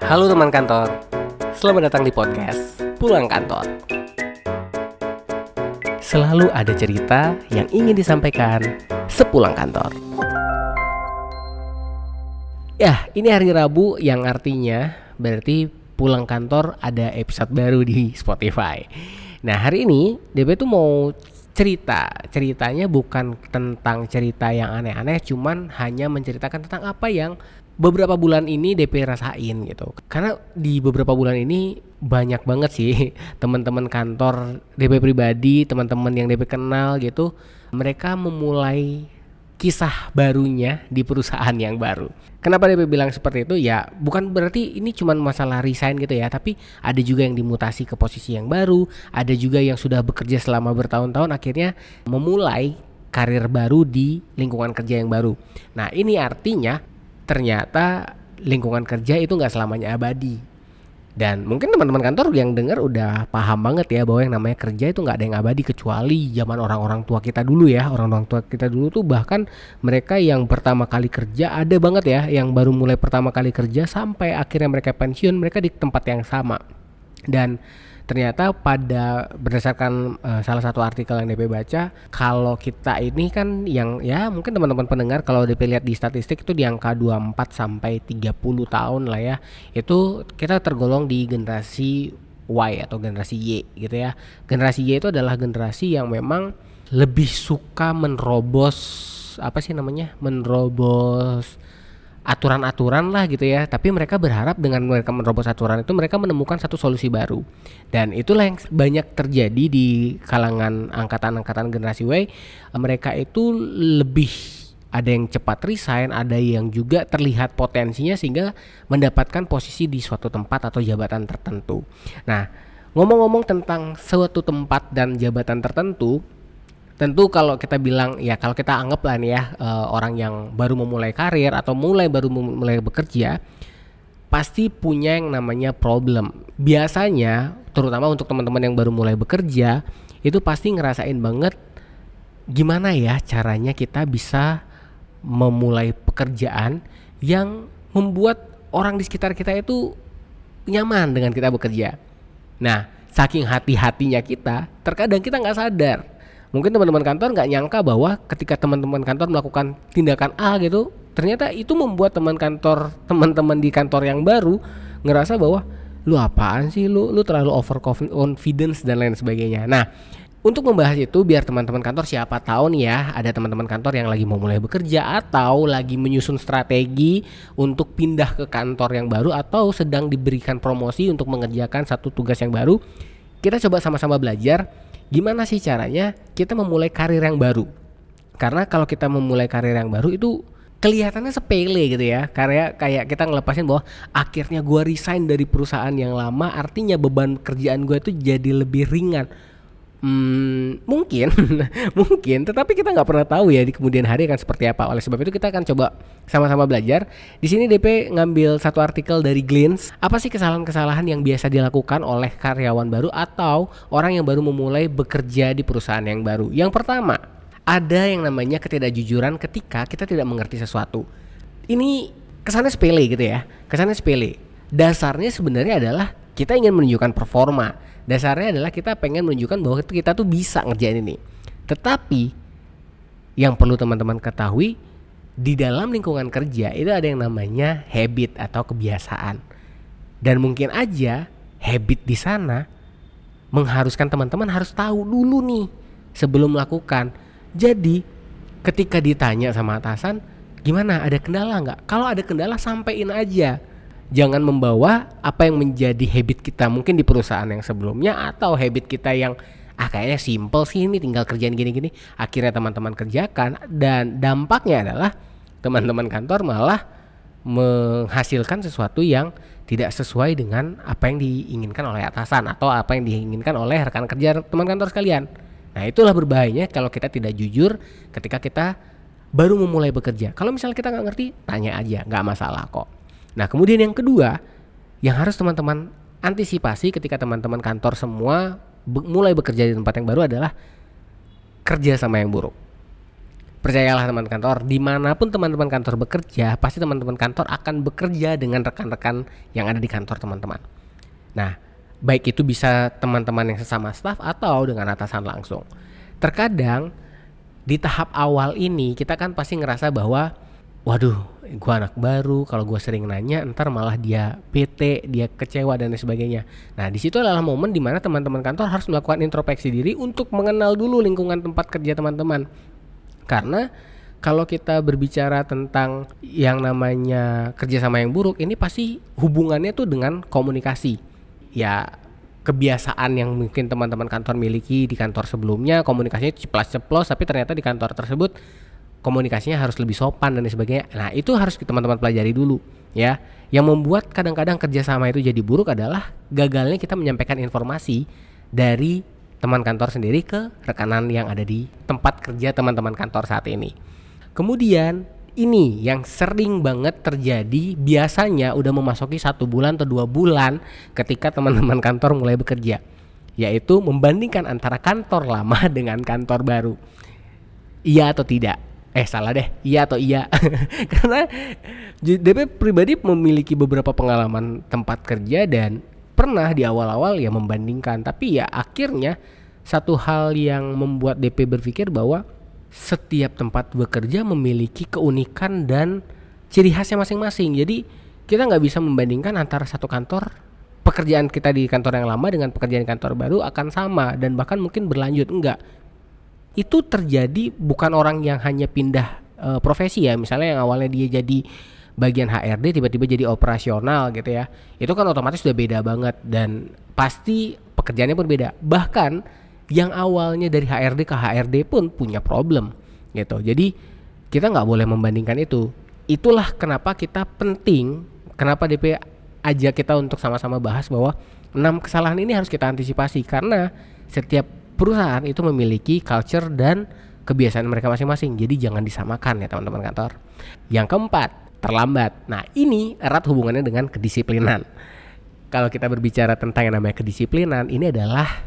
Halo teman kantor, selamat datang di podcast Pulang Kantor. Selalu ada cerita yang ingin disampaikan sepulang kantor. Ya, ini hari Rabu yang artinya berarti pulang kantor ada episode baru di Spotify. Nah, hari ini DP tuh mau cerita. Ceritanya bukan tentang cerita yang aneh-aneh, cuman hanya menceritakan tentang apa yang beberapa bulan ini DP rasain gitu. Karena di beberapa bulan ini banyak banget sih teman-teman kantor DP pribadi, teman-teman yang DP kenal gitu, mereka memulai kisah barunya di perusahaan yang baru. Kenapa DP bilang seperti itu? Ya, bukan berarti ini cuma masalah resign gitu ya, tapi ada juga yang dimutasi ke posisi yang baru, ada juga yang sudah bekerja selama bertahun-tahun akhirnya memulai karir baru di lingkungan kerja yang baru. Nah, ini artinya ternyata lingkungan kerja itu nggak selamanya abadi. Dan mungkin teman-teman kantor yang dengar udah paham banget ya bahwa yang namanya kerja itu nggak ada yang abadi kecuali zaman orang-orang tua kita dulu ya. Orang-orang tua kita dulu tuh bahkan mereka yang pertama kali kerja ada banget ya yang baru mulai pertama kali kerja sampai akhirnya mereka pensiun mereka di tempat yang sama. Dan ternyata pada berdasarkan uh, salah satu artikel yang DP baca kalau kita ini kan yang ya mungkin teman-teman pendengar kalau DP lihat di statistik itu di angka 24 sampai 30 tahun lah ya itu kita tergolong di generasi Y atau generasi Y gitu ya. Generasi Y itu adalah generasi yang memang lebih suka menerobos apa sih namanya menerobos aturan-aturan lah gitu ya. Tapi mereka berharap dengan mereka menerobos aturan itu mereka menemukan satu solusi baru. Dan itulah yang banyak terjadi di kalangan angkatan-angkatan generasi Y. Mereka itu lebih ada yang cepat resign, ada yang juga terlihat potensinya sehingga mendapatkan posisi di suatu tempat atau jabatan tertentu. Nah, ngomong-ngomong tentang suatu tempat dan jabatan tertentu, tentu kalau kita bilang ya kalau kita anggap lah nih ya uh, orang yang baru memulai karir atau mulai baru memulai bekerja pasti punya yang namanya problem. Biasanya terutama untuk teman-teman yang baru mulai bekerja itu pasti ngerasain banget gimana ya caranya kita bisa memulai pekerjaan yang membuat orang di sekitar kita itu nyaman dengan kita bekerja. Nah, saking hati-hatinya kita, terkadang kita nggak sadar mungkin teman-teman kantor nggak nyangka bahwa ketika teman-teman kantor melakukan tindakan A gitu ternyata itu membuat teman kantor teman-teman di kantor yang baru ngerasa bahwa lu apaan sih? Lu lu terlalu over confidence dan lain sebagainya. Nah untuk membahas itu biar teman-teman kantor siapa tahu nih ya ada teman-teman kantor yang lagi mau mulai bekerja atau lagi menyusun strategi untuk pindah ke kantor yang baru atau sedang diberikan promosi untuk mengerjakan satu tugas yang baru kita coba sama-sama belajar gimana sih caranya kita memulai karir yang baru? Karena kalau kita memulai karir yang baru itu kelihatannya sepele gitu ya. Karya kayak kita ngelepasin bahwa akhirnya gue resign dari perusahaan yang lama artinya beban kerjaan gue itu jadi lebih ringan Hmm, mungkin, mungkin, tetapi kita nggak pernah tahu ya di kemudian hari akan seperti apa. Oleh sebab itu kita akan coba sama-sama belajar. Di sini DP ngambil satu artikel dari Glints. Apa sih kesalahan-kesalahan yang biasa dilakukan oleh karyawan baru atau orang yang baru memulai bekerja di perusahaan yang baru? Yang pertama, ada yang namanya ketidakjujuran ketika kita tidak mengerti sesuatu. Ini kesannya sepele gitu ya, kesannya sepele. Dasarnya sebenarnya adalah kita ingin menunjukkan performa dasarnya adalah kita pengen menunjukkan bahwa kita tuh bisa ngerjain ini. Tetapi yang perlu teman-teman ketahui di dalam lingkungan kerja itu ada yang namanya habit atau kebiasaan. Dan mungkin aja habit di sana mengharuskan teman-teman harus tahu dulu nih sebelum melakukan. Jadi ketika ditanya sama atasan gimana ada kendala nggak? Kalau ada kendala sampaikan aja jangan membawa apa yang menjadi habit kita mungkin di perusahaan yang sebelumnya atau habit kita yang ah kayaknya simple sih ini tinggal kerjaan gini-gini akhirnya teman-teman kerjakan dan dampaknya adalah teman-teman kantor malah menghasilkan sesuatu yang tidak sesuai dengan apa yang diinginkan oleh atasan atau apa yang diinginkan oleh rekan kerja teman kantor sekalian. Nah itulah berbahayanya kalau kita tidak jujur ketika kita baru memulai bekerja. Kalau misalnya kita nggak ngerti, tanya aja, nggak masalah kok. Nah, kemudian yang kedua yang harus teman-teman antisipasi ketika teman-teman kantor semua be mulai bekerja di tempat yang baru adalah kerja sama yang buruk. percayalah teman kantor, di mana pun teman-teman kantor bekerja, pasti teman-teman kantor akan bekerja dengan rekan-rekan yang ada di kantor teman-teman. Nah, baik itu bisa teman-teman yang sesama staff atau dengan atasan langsung. Terkadang di tahap awal ini kita kan pasti ngerasa bahwa waduh gua anak baru. Kalau gua sering nanya ntar malah dia PT dia kecewa dan lain sebagainya. Nah di situ adalah momen di mana teman-teman kantor harus melakukan introspeksi diri untuk mengenal dulu lingkungan tempat kerja teman-teman. Karena kalau kita berbicara tentang yang namanya kerjasama yang buruk, ini pasti hubungannya tuh dengan komunikasi. Ya kebiasaan yang mungkin teman-teman kantor miliki di kantor sebelumnya, komunikasinya ceplos-ceplos, tapi ternyata di kantor tersebut komunikasinya harus lebih sopan dan sebagainya. Nah itu harus teman-teman pelajari dulu ya. Yang membuat kadang-kadang kerjasama itu jadi buruk adalah gagalnya kita menyampaikan informasi dari teman kantor sendiri ke rekanan yang ada di tempat kerja teman-teman kantor saat ini. Kemudian ini yang sering banget terjadi biasanya udah memasuki satu bulan atau dua bulan ketika teman-teman kantor mulai bekerja yaitu membandingkan antara kantor lama dengan kantor baru iya atau tidak eh salah deh. Iya atau iya? Karena DP pribadi memiliki beberapa pengalaman tempat kerja dan pernah di awal-awal ya membandingkan. Tapi ya akhirnya satu hal yang membuat DP berpikir bahwa setiap tempat bekerja memiliki keunikan dan ciri khasnya masing-masing. Jadi kita nggak bisa membandingkan antara satu kantor pekerjaan kita di kantor yang lama dengan pekerjaan kantor baru akan sama dan bahkan mungkin berlanjut. Enggak itu terjadi bukan orang yang hanya pindah uh, profesi ya. Misalnya yang awalnya dia jadi bagian HRD tiba-tiba jadi operasional gitu ya. Itu kan otomatis sudah beda banget dan pasti pekerjaannya pun beda. Bahkan yang awalnya dari HRD ke HRD pun punya problem gitu. Jadi kita nggak boleh membandingkan itu. Itulah kenapa kita penting kenapa DP ajak kita untuk sama-sama bahas bahwa enam kesalahan ini harus kita antisipasi. Karena setiap perusahaan itu memiliki culture dan kebiasaan mereka masing-masing. Jadi jangan disamakan ya teman-teman kantor. Yang keempat, terlambat. Nah, ini erat hubungannya dengan kedisiplinan. Kalau kita berbicara tentang yang namanya kedisiplinan, ini adalah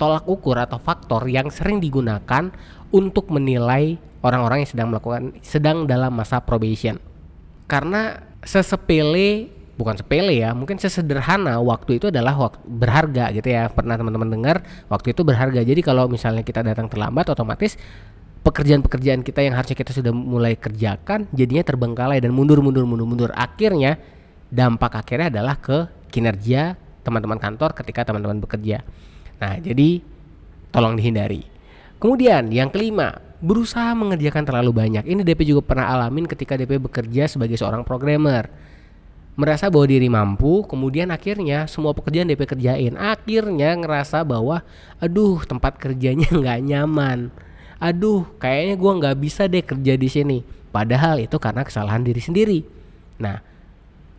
tolak ukur atau faktor yang sering digunakan untuk menilai orang-orang yang sedang melakukan sedang dalam masa probation. Karena sesepele bukan sepele ya, mungkin sesederhana waktu itu adalah waktu berharga gitu ya. Pernah teman-teman dengar waktu itu berharga. Jadi kalau misalnya kita datang terlambat otomatis pekerjaan-pekerjaan kita yang harusnya kita sudah mulai kerjakan jadinya terbengkalai dan mundur mundur mundur mundur. Akhirnya dampak akhirnya adalah ke kinerja teman-teman kantor ketika teman-teman bekerja. Nah jadi tolong dihindari. Kemudian yang kelima berusaha mengerjakan terlalu banyak. Ini DP juga pernah alamin ketika DP bekerja sebagai seorang programmer merasa bahwa diri mampu, kemudian akhirnya semua pekerjaan DP kerjain. Akhirnya ngerasa bahwa, aduh tempat kerjanya nggak nyaman. Aduh kayaknya gue nggak bisa deh kerja di sini. Padahal itu karena kesalahan diri sendiri. Nah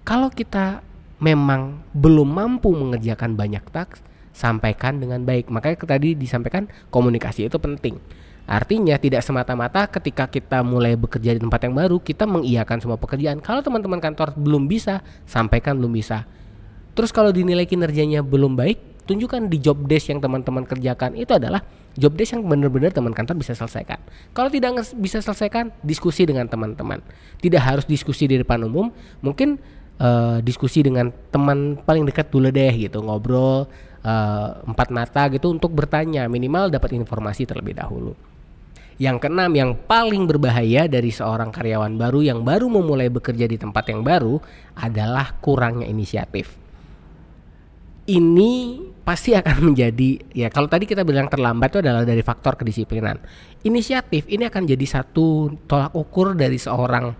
kalau kita memang belum mampu mengerjakan banyak taks sampaikan dengan baik. Makanya tadi disampaikan komunikasi itu penting Artinya tidak semata-mata ketika kita mulai bekerja di tempat yang baru kita mengiyakan semua pekerjaan. Kalau teman-teman kantor belum bisa, sampaikan belum bisa. Terus kalau dinilai kinerjanya belum baik, tunjukkan di job desk yang teman-teman kerjakan itu adalah job desk yang benar-benar teman kantor bisa selesaikan. Kalau tidak bisa selesaikan, diskusi dengan teman-teman. Tidak harus diskusi di depan umum, mungkin uh, diskusi dengan teman paling dekat dulu deh gitu, ngobrol uh, empat mata gitu untuk bertanya, minimal dapat informasi terlebih dahulu. Yang keenam yang paling berbahaya dari seorang karyawan baru yang baru memulai bekerja di tempat yang baru adalah kurangnya inisiatif ini pasti akan menjadi ya kalau tadi kita bilang terlambat itu adalah dari faktor kedisiplinan. Inisiatif ini akan jadi satu tolak ukur dari seorang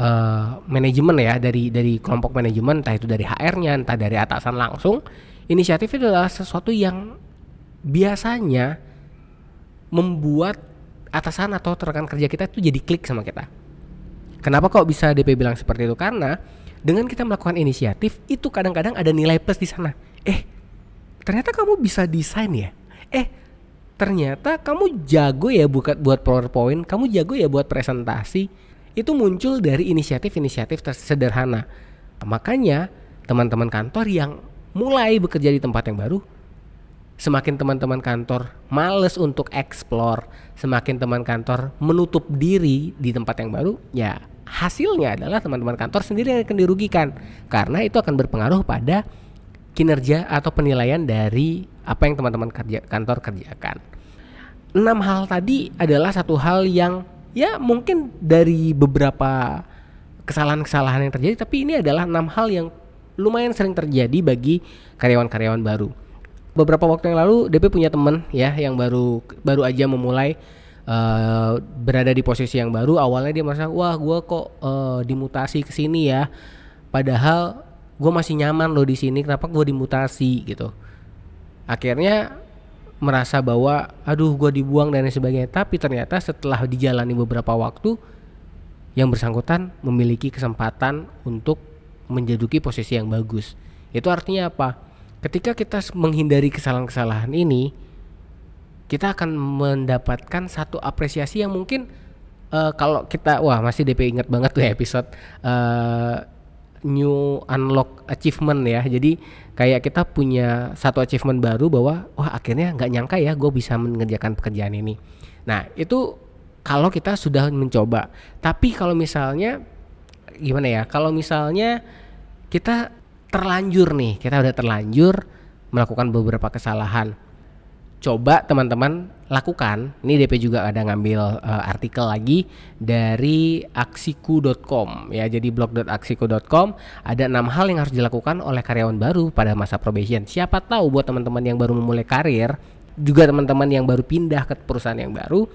uh, manajemen ya dari dari kelompok manajemen entah itu dari HR-nya entah dari atasan langsung. Inisiatif itu adalah sesuatu yang biasanya membuat atasan atau rekan kerja kita itu jadi klik sama kita. Kenapa kok bisa DP bilang seperti itu? Karena dengan kita melakukan inisiatif itu kadang-kadang ada nilai plus di sana eh ternyata kamu bisa desain ya eh ternyata kamu jago ya buat buat PowerPoint kamu jago ya buat presentasi itu muncul dari inisiatif-inisiatif sederhana makanya teman-teman kantor yang mulai bekerja di tempat yang baru semakin teman-teman kantor males untuk explore, semakin teman kantor menutup diri di tempat yang baru, ya hasilnya adalah teman-teman kantor sendiri yang akan dirugikan karena itu akan berpengaruh pada kinerja atau penilaian dari apa yang teman-teman kerja kantor kerjakan. Enam hal tadi adalah satu hal yang ya mungkin dari beberapa kesalahan-kesalahan yang terjadi tapi ini adalah enam hal yang lumayan sering terjadi bagi karyawan-karyawan baru. Beberapa waktu yang lalu DP punya teman ya yang baru baru aja memulai uh, berada di posisi yang baru. Awalnya dia merasa wah gue kok uh, dimutasi ke sini ya? Padahal gue masih nyaman loh di sini kenapa gue dimutasi gitu. Akhirnya merasa bahwa aduh gue dibuang dan sebagainya. Tapi ternyata setelah dijalani beberapa waktu yang bersangkutan memiliki kesempatan untuk menjaduki posisi yang bagus. Itu artinya apa ketika kita menghindari kesalahan-kesalahan ini kita akan mendapatkan satu apresiasi yang mungkin uh, kalau kita wah masih DP ingat banget tuh episode uh, new unlock achievement ya. Jadi kayak kita punya satu achievement baru bahwa wah akhirnya nggak nyangka ya gue bisa mengerjakan pekerjaan ini. Nah itu kalau kita sudah mencoba. Tapi kalau misalnya gimana ya kalau misalnya kita terlanjur nih kita udah terlanjur melakukan beberapa kesalahan coba teman-teman lakukan. Ini DP juga ada ngambil uh, artikel lagi dari aksiku.com ya. Jadi blog.aksiku.com ada enam hal yang harus dilakukan oleh karyawan baru pada masa probation. Siapa tahu buat teman-teman yang baru memulai karir, juga teman-teman yang baru pindah ke perusahaan yang baru,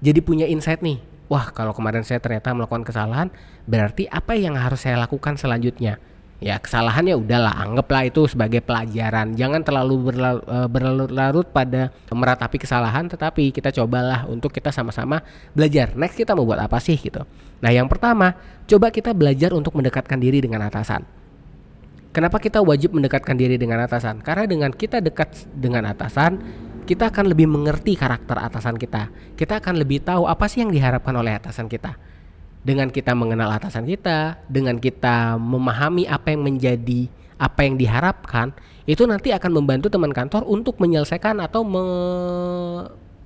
jadi punya insight nih. Wah, kalau kemarin saya ternyata melakukan kesalahan, berarti apa yang harus saya lakukan selanjutnya? Ya kesalahannya udahlah anggaplah itu sebagai pelajaran. Jangan terlalu e, berlarut-larut pada meratapi kesalahan tetapi kita cobalah untuk kita sama-sama belajar. Next kita mau buat apa sih gitu. Nah yang pertama coba kita belajar untuk mendekatkan diri dengan atasan. Kenapa kita wajib mendekatkan diri dengan atasan? Karena dengan kita dekat dengan atasan kita akan lebih mengerti karakter atasan kita. Kita akan lebih tahu apa sih yang diharapkan oleh atasan kita dengan kita mengenal atasan kita, dengan kita memahami apa yang menjadi apa yang diharapkan, itu nanti akan membantu teman kantor untuk menyelesaikan atau me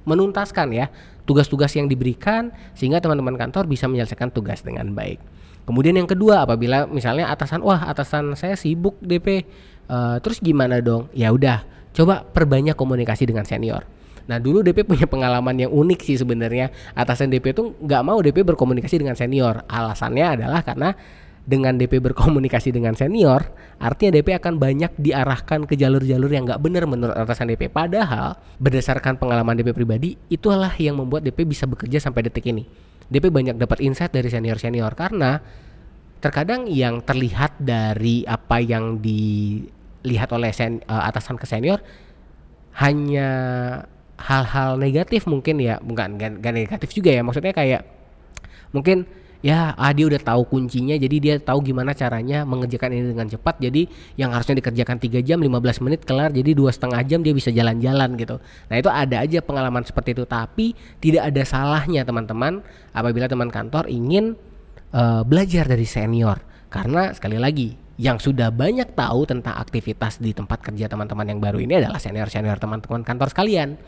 menuntaskan ya tugas-tugas yang diberikan sehingga teman-teman kantor bisa menyelesaikan tugas dengan baik. Kemudian yang kedua, apabila misalnya atasan, wah atasan saya sibuk DP, uh, eh, terus gimana dong? Ya udah, coba perbanyak komunikasi dengan senior Nah dulu DP punya pengalaman yang unik sih sebenarnya. Atasan DP itu nggak mau DP berkomunikasi dengan senior. Alasannya adalah karena dengan DP berkomunikasi dengan senior, artinya DP akan banyak diarahkan ke jalur-jalur yang nggak benar menurut atasan DP. Padahal berdasarkan pengalaman DP pribadi, itulah yang membuat DP bisa bekerja sampai detik ini. DP banyak dapat insight dari senior-senior karena terkadang yang terlihat dari apa yang dilihat oleh sen, uh, atasan ke senior hanya hal-hal negatif mungkin ya bukan gak, negatif juga ya maksudnya kayak mungkin ya ah dia udah tahu kuncinya jadi dia tahu gimana caranya mengerjakan ini dengan cepat jadi yang harusnya dikerjakan 3 jam 15 menit kelar jadi dua setengah jam dia bisa jalan-jalan gitu. Nah itu ada aja pengalaman seperti itu tapi tidak ada salahnya teman-teman apabila teman kantor ingin uh, belajar dari senior. Karena sekali lagi yang sudah banyak tahu tentang aktivitas di tempat kerja teman-teman yang baru ini adalah senior-senior teman-teman kantor sekalian.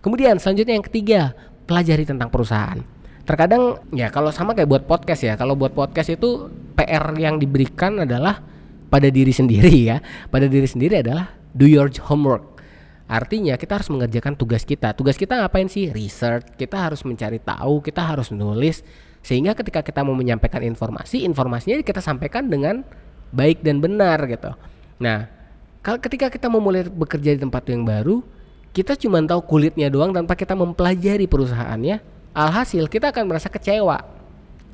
Kemudian selanjutnya yang ketiga, pelajari tentang perusahaan. Terkadang ya kalau sama kayak buat podcast ya, kalau buat podcast itu PR yang diberikan adalah pada diri sendiri ya. Pada diri sendiri adalah do your homework. Artinya kita harus mengerjakan tugas kita. Tugas kita ngapain sih? Research. Kita harus mencari tahu, kita harus nulis sehingga ketika kita mau menyampaikan informasi, informasinya kita sampaikan dengan baik dan benar gitu. Nah, kalau ketika kita memulai bekerja di tempat yang baru, kita cuma tahu kulitnya doang tanpa kita mempelajari perusahaannya. Alhasil kita akan merasa kecewa.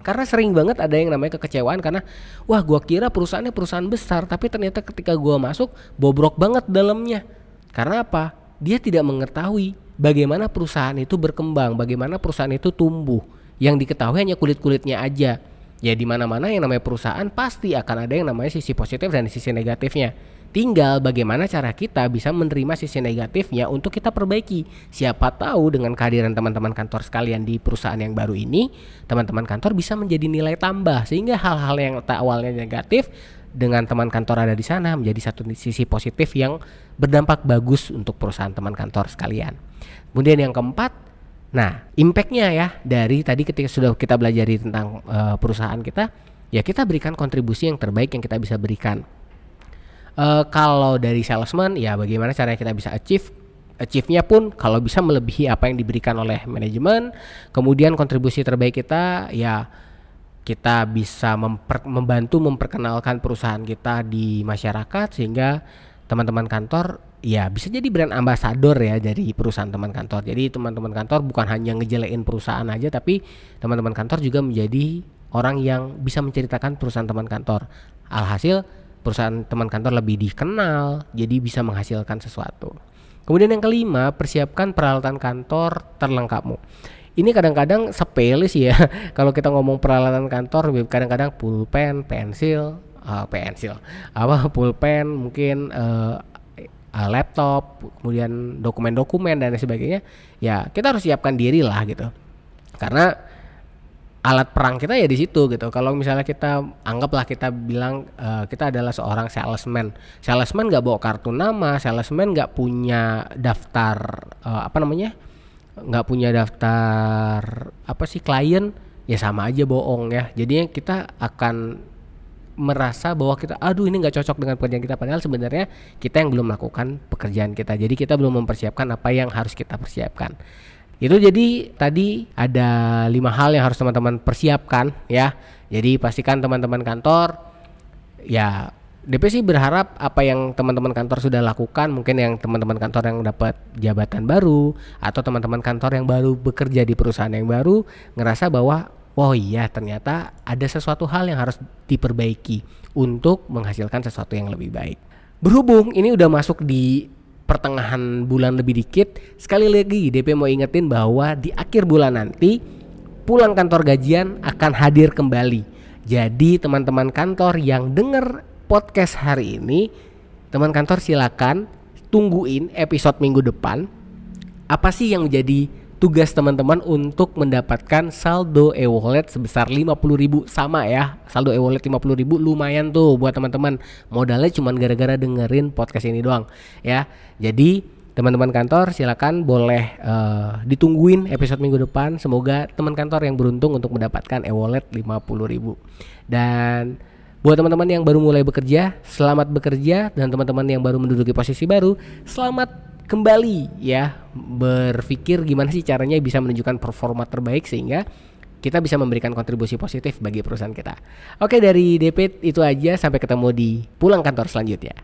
Karena sering banget ada yang namanya kekecewaan karena wah gua kira perusahaannya perusahaan besar tapi ternyata ketika gua masuk bobrok banget dalamnya. Karena apa? Dia tidak mengetahui bagaimana perusahaan itu berkembang, bagaimana perusahaan itu tumbuh. Yang diketahui hanya kulit-kulitnya aja. Ya di mana-mana yang namanya perusahaan pasti akan ada yang namanya sisi positif dan sisi negatifnya. Tinggal bagaimana cara kita bisa menerima sisi negatifnya untuk kita perbaiki. Siapa tahu dengan kehadiran teman-teman kantor sekalian di perusahaan yang baru ini, teman-teman kantor bisa menjadi nilai tambah sehingga hal-hal yang tak awalnya negatif dengan teman kantor ada di sana menjadi satu sisi positif yang berdampak bagus untuk perusahaan teman kantor sekalian. Kemudian yang keempat, nah impactnya ya dari tadi ketika sudah kita belajar tentang uh, perusahaan kita, ya kita berikan kontribusi yang terbaik yang kita bisa berikan. Uh, kalau dari salesman ya bagaimana caranya kita bisa achieve achieve-nya pun kalau bisa melebihi apa yang diberikan oleh manajemen kemudian kontribusi terbaik kita ya kita bisa memper, membantu memperkenalkan perusahaan kita di masyarakat sehingga teman-teman kantor ya bisa jadi brand ambassador ya dari perusahaan teman kantor. Jadi teman-teman kantor bukan hanya ngejelein perusahaan aja tapi teman-teman kantor juga menjadi orang yang bisa menceritakan perusahaan teman kantor. Alhasil perusahaan teman kantor lebih dikenal, jadi bisa menghasilkan sesuatu. Kemudian yang kelima, persiapkan peralatan kantor terlengkapmu. Ini kadang-kadang sepele sih ya. Kalau kita ngomong peralatan kantor, kadang-kadang pulpen, pensil, uh, pensil, apa pulpen, mungkin uh, uh, laptop, kemudian dokumen-dokumen dan sebagainya. Ya kita harus siapkan diri lah gitu. Karena alat perang kita ya di situ gitu. Kalau misalnya kita anggaplah kita bilang uh, kita adalah seorang salesman, salesman nggak bawa kartu nama, salesman nggak punya daftar uh, apa namanya, nggak punya daftar apa sih klien, ya sama aja bohong ya. Jadinya kita akan merasa bahwa kita aduh ini nggak cocok dengan pekerjaan kita. Padahal sebenarnya kita yang belum melakukan pekerjaan kita. Jadi kita belum mempersiapkan apa yang harus kita persiapkan. Itu jadi tadi ada lima hal yang harus teman-teman persiapkan ya. Jadi pastikan teman-teman kantor ya DP sih berharap apa yang teman-teman kantor sudah lakukan, mungkin yang teman-teman kantor yang dapat jabatan baru atau teman-teman kantor yang baru bekerja di perusahaan yang baru ngerasa bahwa oh iya ternyata ada sesuatu hal yang harus diperbaiki untuk menghasilkan sesuatu yang lebih baik. Berhubung ini udah masuk di pertengahan bulan lebih dikit sekali lagi DP mau ingetin bahwa di akhir bulan nanti pulang kantor gajian akan hadir kembali jadi teman-teman kantor yang denger podcast hari ini teman kantor silakan tungguin episode minggu depan apa sih yang menjadi tugas teman-teman untuk mendapatkan saldo e-wallet sebesar 50.000 sama ya. Saldo e-wallet 50.000 lumayan tuh buat teman-teman. Modalnya cuma gara-gara dengerin podcast ini doang ya. Jadi teman-teman kantor silakan boleh uh, ditungguin episode minggu depan. Semoga teman kantor yang beruntung untuk mendapatkan e-wallet 50.000. Dan buat teman-teman yang baru mulai bekerja, selamat bekerja dan teman-teman yang baru menduduki posisi baru, selamat kembali ya berpikir gimana sih caranya bisa menunjukkan performa terbaik sehingga kita bisa memberikan kontribusi positif bagi perusahaan kita. Oke dari DP itu aja sampai ketemu di pulang kantor selanjutnya.